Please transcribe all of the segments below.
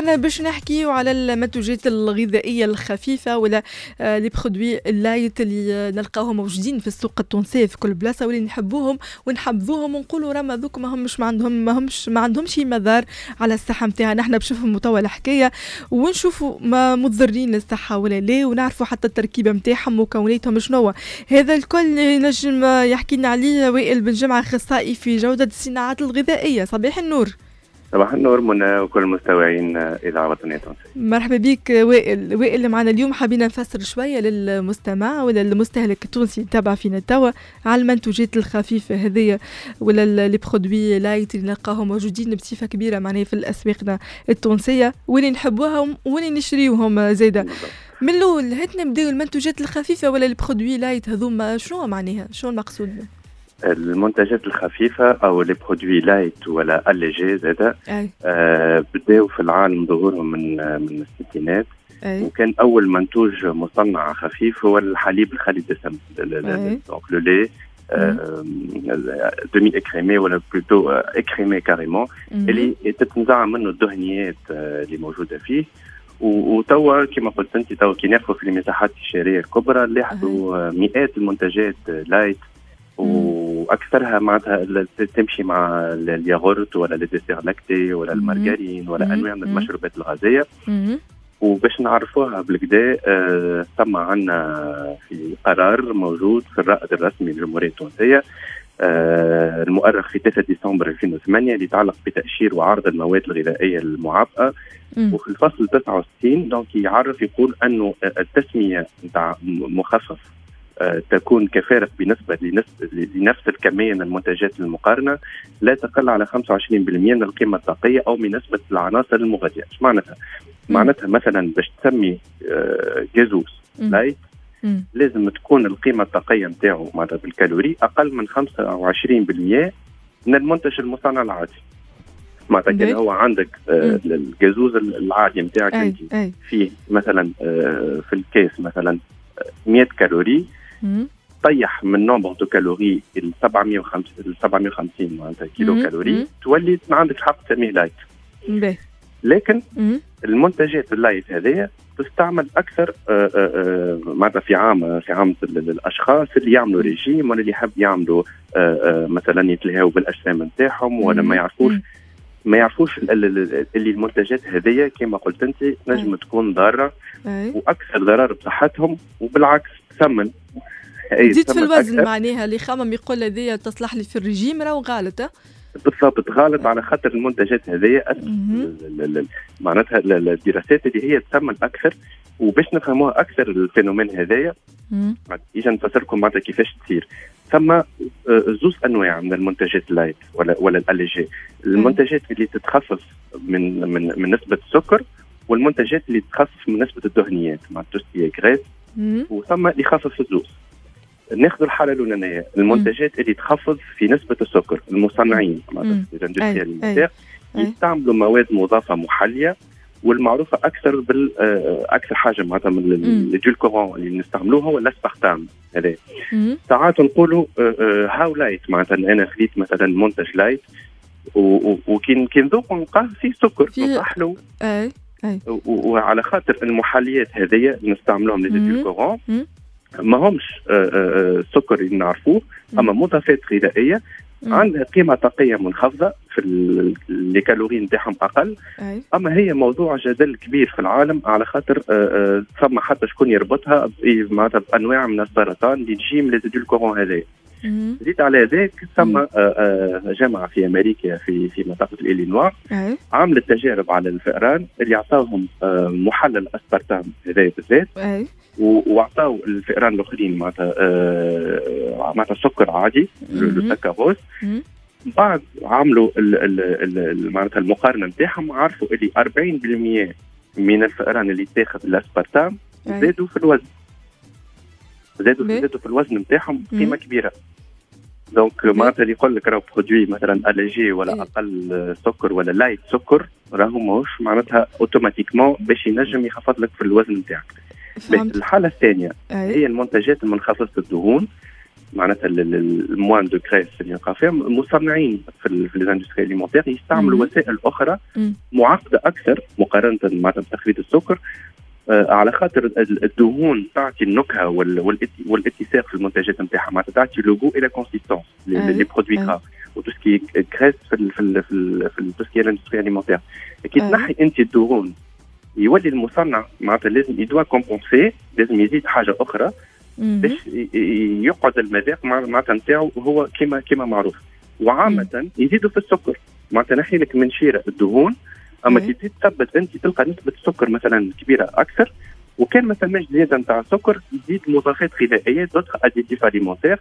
مثلا باش نحكيو على المنتوجات الغذائية الخفيفة ولا آه، les produits ال light اللي نلقاوهم موجودين في السوق التونسيه في كل بلاصة واللي نحبوهم ونحبذوهم ونقولوا راه ذوك ما همش ما عندهم ما همش ما عندهمش مضار على الصحة نتاعنا إحنا باش نفهموا توا الحكاية ونشوفوا ما مضرين للصحة ولا لا ونعرفوا حتى التركيبة نتاعهم ومكوناتهم شنو هذا الكل نجم يحكي لنا عليه وائل بن جمعة أخصائي في جودة الصناعات الغذائية. صباح النور. صباح النور منى وكل المستمعين إذاعة وطنية تونسية. مرحبا بك وائل. وائل معنا اليوم حابين نفسر شوية للمستمع ولا المستهلك التونسي تابع فينا توا على المنتوجات الخفيفه هذيا ولا les produits light اللي نلقاهم موجودين بصفة كبيرة معناها في الأسواقنا التونسية. واللي نحبوها واللي نشريوهم زاده من الأول هات نبداو المنتوجات الخفيفة ولا ال produits light هذوما؟ شنو معناها؟ شنو المقصود؟ المنتجات الخفيفة أو les produits light ولا allégés زاده آه بداوا في العالم ظهورهم من من الستينات. أي. وكان أول منتوج مصنع خفيف هو الحليب الخالي الدسم donc le lait demi-écrémé ولا plutôt écrémé carrément اللي تتنزع منه الدهنيات اللي موجودة فيه. وتوا كما قلت أنت توا كي ناخذ في المساحات التجارية الكبرى لاحظوا مئات المنتجات light وأكثرها معناتها تمشي مع الياغورت ولا ال desserts lactés ولا المارغرين ولا أنواع من المشروبات الغازية. وباش نعرفوها بالقدا آه ثم عندنا في قرار موجود في الرائد الرسمي للجمهورية التونسية آه المؤرخ في 3 ديسمبر 2008 اللي يتعلق بتأشير وعرض المواد الغذائية المعبأه وفي الفصل 69 donc يعرف يقول أنه التسمية نتاع مخفف تكون كفارق بنسبة لنفس الكمية من المنتجات المقارنة لا تقل على 25% من القيمة الطاقية أو من نسبة العناصر المغذية. إيش معناتها؟ معناتها مثلا باش تسمي آه، جازوس لايت لازم تكون القيمة الطاقية نتاعو معناتها بالكالوري أقل من 25% من المنتج المصنع العادي. معناتها كان هو عندك آه الجازوز العادي نتاعك فيه مثلا آه في الكيس مثلا 100 calories طيح من nombre de calories ال 750 ال 750 معناتها كيلو مم. calories. مم. تولي عندك الحق تسميه light لكن مم. المنتجات ال light هذه تستعمل أكثر آه، آه، آه، معناتها في عام في عام الأشخاص اللي يعملوا ريجيم ولا اللي يحب يعملوا مثلا يتلهوا بالأجسام نتاعهم ولا ما يعرفوش. ما يعرفوش اللي المنتجات هذه كما قلت أنت نجم تكون ضارة وأكثر ضرر بصحتهم وبالعكس. تسمن زيد في الوزن معناها اللي خمم يقول هذه تصلح لي في الرجيم راهو غلط بالضبط غلط على خاطر المنتجات هذه معناتها الدراسات اللي هي تسمن أكثر وباش نفهموها أكثر الفينومين هذايا اجا نفسر لكم معناتها كيفاش تصير. ثم آه، زوز أنواع من المنتجات اللايت ولا ولا الأليجي. المنتجات اللي تتخفف من من من نسبة السكر والمنتجات اللي تخفف من نسبة الدهنيات مع توستي غريس وثم اللي يخفف الزوز ناخذ الحالة الأولانية. المنتجات اللي تخفض في نسبة السكر المصنعين يستعملوا مواد مضافة محلية والمعروفة أكثر بال آه، أكثر حاجة معناتها من ال édulcorants اللي نستعملوها هو الاسبارتام هذا. ساعات نقولوا آه، آه، هاو light معناتها أنا خذيت مثلا منتج light وكي كي نذوق نلقاه فيه سكر اي أي. وعلى خاطر المحليات هذيا نستعملوهم édulcorants ما همش سكر اللي نعرفوه أما مضافات غذائية عندها قيمة طاقيه منخفضة في ال calories نتاعهم أقل. أي. أما هي موضوع جدل كبير في العالم على خاطر ثم حتى شكون يربطها معناتها بأنواع من السرطان اللي تجي من الكورون هذايا. زيد على ذلك ثم جامعة في أمريكا في في منطقة الإلينوا. عملت تجارب على الفئران اللي اعطاهم محلل أسبرتام هذايا بالذات. واعطاو الفئران الآخرين معناتها آه معناتها سكر عادي السكروز بعد عملوا معناتها المقارنة نتاعهم عرفوا اللي 40% من الفئران اللي تاخذ الأسبرتام زادوا في الوزن. زادوا زادوا في الوزن نتاعهم قيمة كبيرة. donc معناتها اللي يقول لك راهو produit مثلا allégé ولا أقل سكر ولا light سكر راهو ماهوش معناتها automatiquement باش ينجم يخفض لك في الوزن نتاعك. الحالة الثانية هي المنتجات المنخفضه الدهون معناتها ال moins de graisse اللي نلقى فيهم مصنعين في, في ال industrie alimentaire يستعملوا وسائل أخرى معقدة أكثر مقارنة معناتها بتخفيض السكر على خاطر الدهون تعطي النكهة والاتساق في المنتجات نتاعها. معناتها تعطي لوغو إلى كونسيستونس لي برودوي كرا وتو سكي كريس في ال في ال في, ال في تو سكي الاندستري اليمونتير كي تنحي أنت الدهون يولي المصنع معناتها لازم يدوا كومبونسي لازم يزيد حاجة أخرى باش يقعد المذاق معناتها نتاعو هو كما كما معروف. وعامة يزيدوا في السكر. معناتها نحي لك من شيرة الدهون أما كي تزيد تثبت أنت تلقى نسبة السكر مثلا كبيرة أكثر وكان ما ثماش زياده نتاع السكر يزيد مضافات غذائية d'autres additifs alimentaires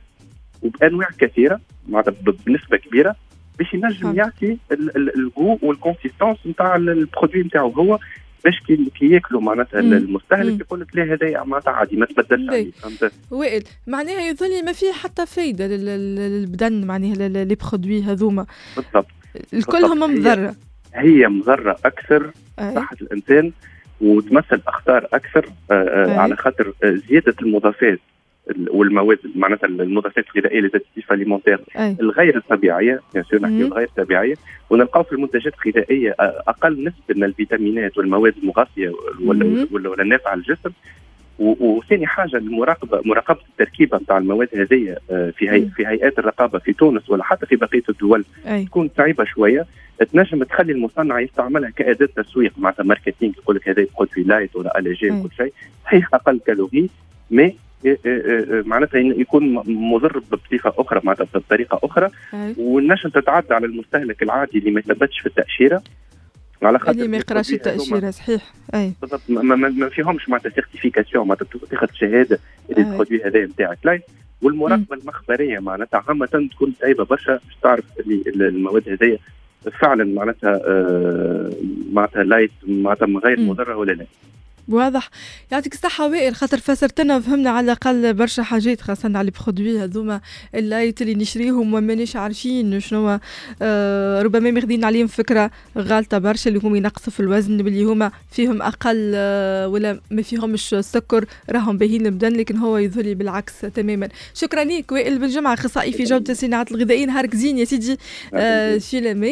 وبأنواع كثيرة معناتها بنسبة كبيرة باش ينجم يعطي ال goût وال consistance نتاع ال produit نتاعو. هو باش كي, ياكلوا معناتها المستهلك يقول لك لا هذا معناتها عادي ما تبدلش عليه فهمت؟ وائل معناها يظل ما فيه حتى فايدة للبدن معناها les produits هذوما. بالضبط. الكلهم مضرة. هي مضره أكثر صحة الإنسان وتمثل أخطار أكثر آه، آه، على خاطر آه، زيادة المضافات والمواد معناتها المضادات الغذائية les additifs alimentaires الغير الطبيعية bien sûr نحكي الغير الطبيعية. ونلقاو في المنتجات الغذائية أقل نسبة من الفيتامينات والمواد المغذية ولا ولا للجسم. وثاني حاجة المراقبه مراقبة التركيبة نتاع المواد هذه في هي في هيئات الرقابة في تونس ولا حتى في بقية الدول أي. تكون صعيبه شوية. تنجم تخلي المصنع يستعملها كأداة تسويق معناتها marketing يقول لك هذا produit light ولا allégé وكل شيء. صحيح أقل calories mais إيه، إيه، معناتها يكون مضر بصفه أخرى معناتها بطريقة أخرى. والنشر تتعدى على المستهلك العادي اللي ما يثبتش في التأشيرة. على خاطر اللي ما يقراش التاشيره صحيح. أي. بالضبط. ما, ما فيهمش معناتها certification معناتها تاخذ شهادة اللي ال produit هذا نتاعك light والمراقبة المخبرية معناتها عامة تكون صعيبه برشا باش تعرف اللي المواد هذه فعلا معناتها آه معناتها light معناتها غير مضرة ولا لا. واضح. يعطيك الصحة وائل خاطر فسرتنا وفهمنا على الأقل برشا حاجات خاصة على ال produit هذوما ال light اللي نشريهم ومانيش عارفين شنو آه ربما ماخذين عليهم فكرة غالطة برشا اللي هم ينقصوا في الوزن باللي هما فيهم أقل آه ولا ما فيهمش سكر راهم باهين البدن لكن هو يظهر بالعكس تماما. شكرا لك وائل بالجمعة أخصائي في جودة الصناعات الغذائية نهارك زين يا سيدي آه في